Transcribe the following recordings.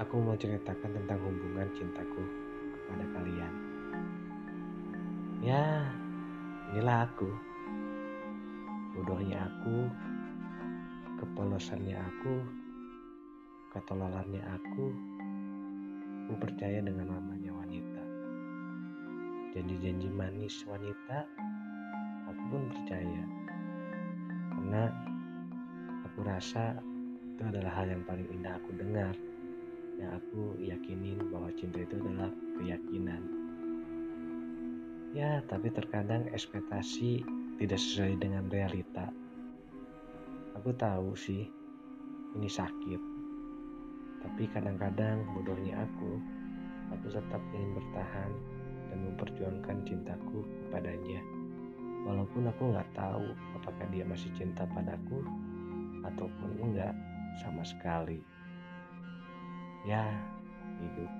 aku mau ceritakan tentang hubungan cintaku kepada kalian. Ya, inilah aku. Bodohnya aku, kepolosannya aku, ketololannya aku, aku percaya dengan namanya wanita. Janji-janji manis wanita, aku pun percaya. Karena aku rasa itu adalah hal yang paling indah aku dengar yang aku yakinin bahwa cinta itu adalah keyakinan. Ya, tapi terkadang ekspektasi tidak sesuai dengan realita. Aku tahu sih, ini sakit. Tapi kadang-kadang bodohnya aku, aku tetap ingin bertahan dan memperjuangkan cintaku kepadanya. Walaupun aku nggak tahu apakah dia masih cinta padaku ataupun enggak sama sekali. Ya hidup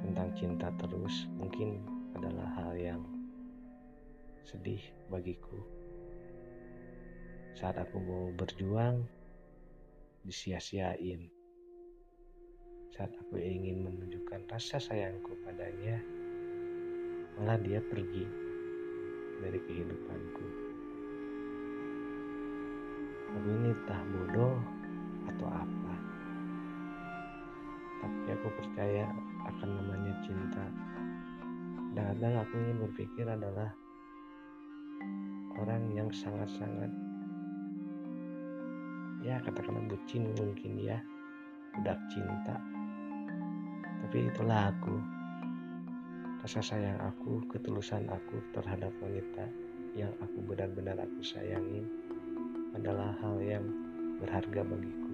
tentang cinta terus mungkin adalah hal yang sedih bagiku. Saat aku mau berjuang disia-siain. Saat aku ingin menunjukkan rasa sayangku padanya malah dia pergi dari kehidupanku. Aku ini entah bodoh atau apa. Tapi aku percaya akan namanya cinta. Kadang-kadang aku ingin berpikir adalah orang yang sangat-sangat ya katakanlah bucin mungkin ya udah cinta. Tapi itulah aku rasa sayang aku ketulusan aku terhadap wanita yang aku benar-benar aku sayangin adalah hal yang berharga bagiku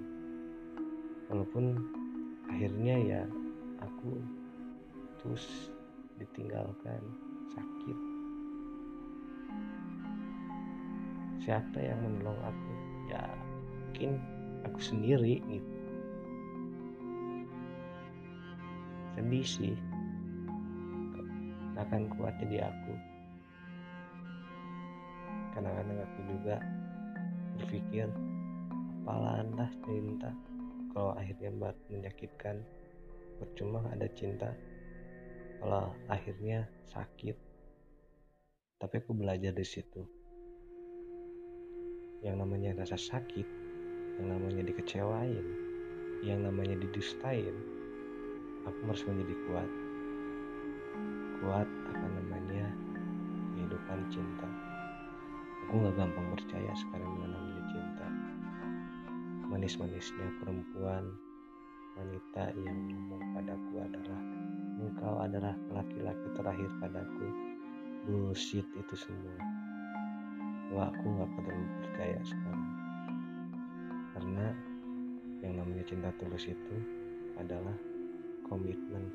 walaupun akhirnya ya aku terus ditinggalkan sakit. Siapa yang menolong aku? Ya mungkin aku sendiri gitu. Sedih sih. Akan kuat jadi aku. Kadang-kadang aku juga berpikir apalah anda cinta kalau akhirnya menyakitkan percuma ada cinta kalau akhirnya sakit. Tapi aku belajar di situ. Yang namanya rasa sakit yang namanya dikecewain yang namanya didustain aku harus menjadi kuat. Kuat akan namanya? Kehidupan cinta. Aku gak gampang percaya sekarang dengan namanya cinta manis-manisnya perempuan wanita yang ngomong padaku adalah engkau adalah laki-laki terakhir padaku. Bullshit itu semua. Wah aku gak perlu percaya sekarang. Karena yang namanya cinta tulus itu adalah komitmen.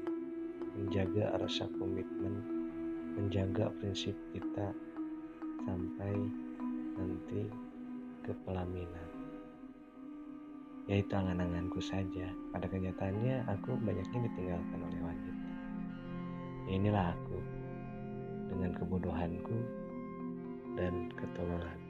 Menjaga rasa komitmen menjaga prinsip kita sampai nanti ke pelaminan ya itu angan-anganku saja. Pada kenyataannya aku banyaknya ditinggalkan oleh wanita. Ya inilah aku dengan kebodohanku dan ketololanku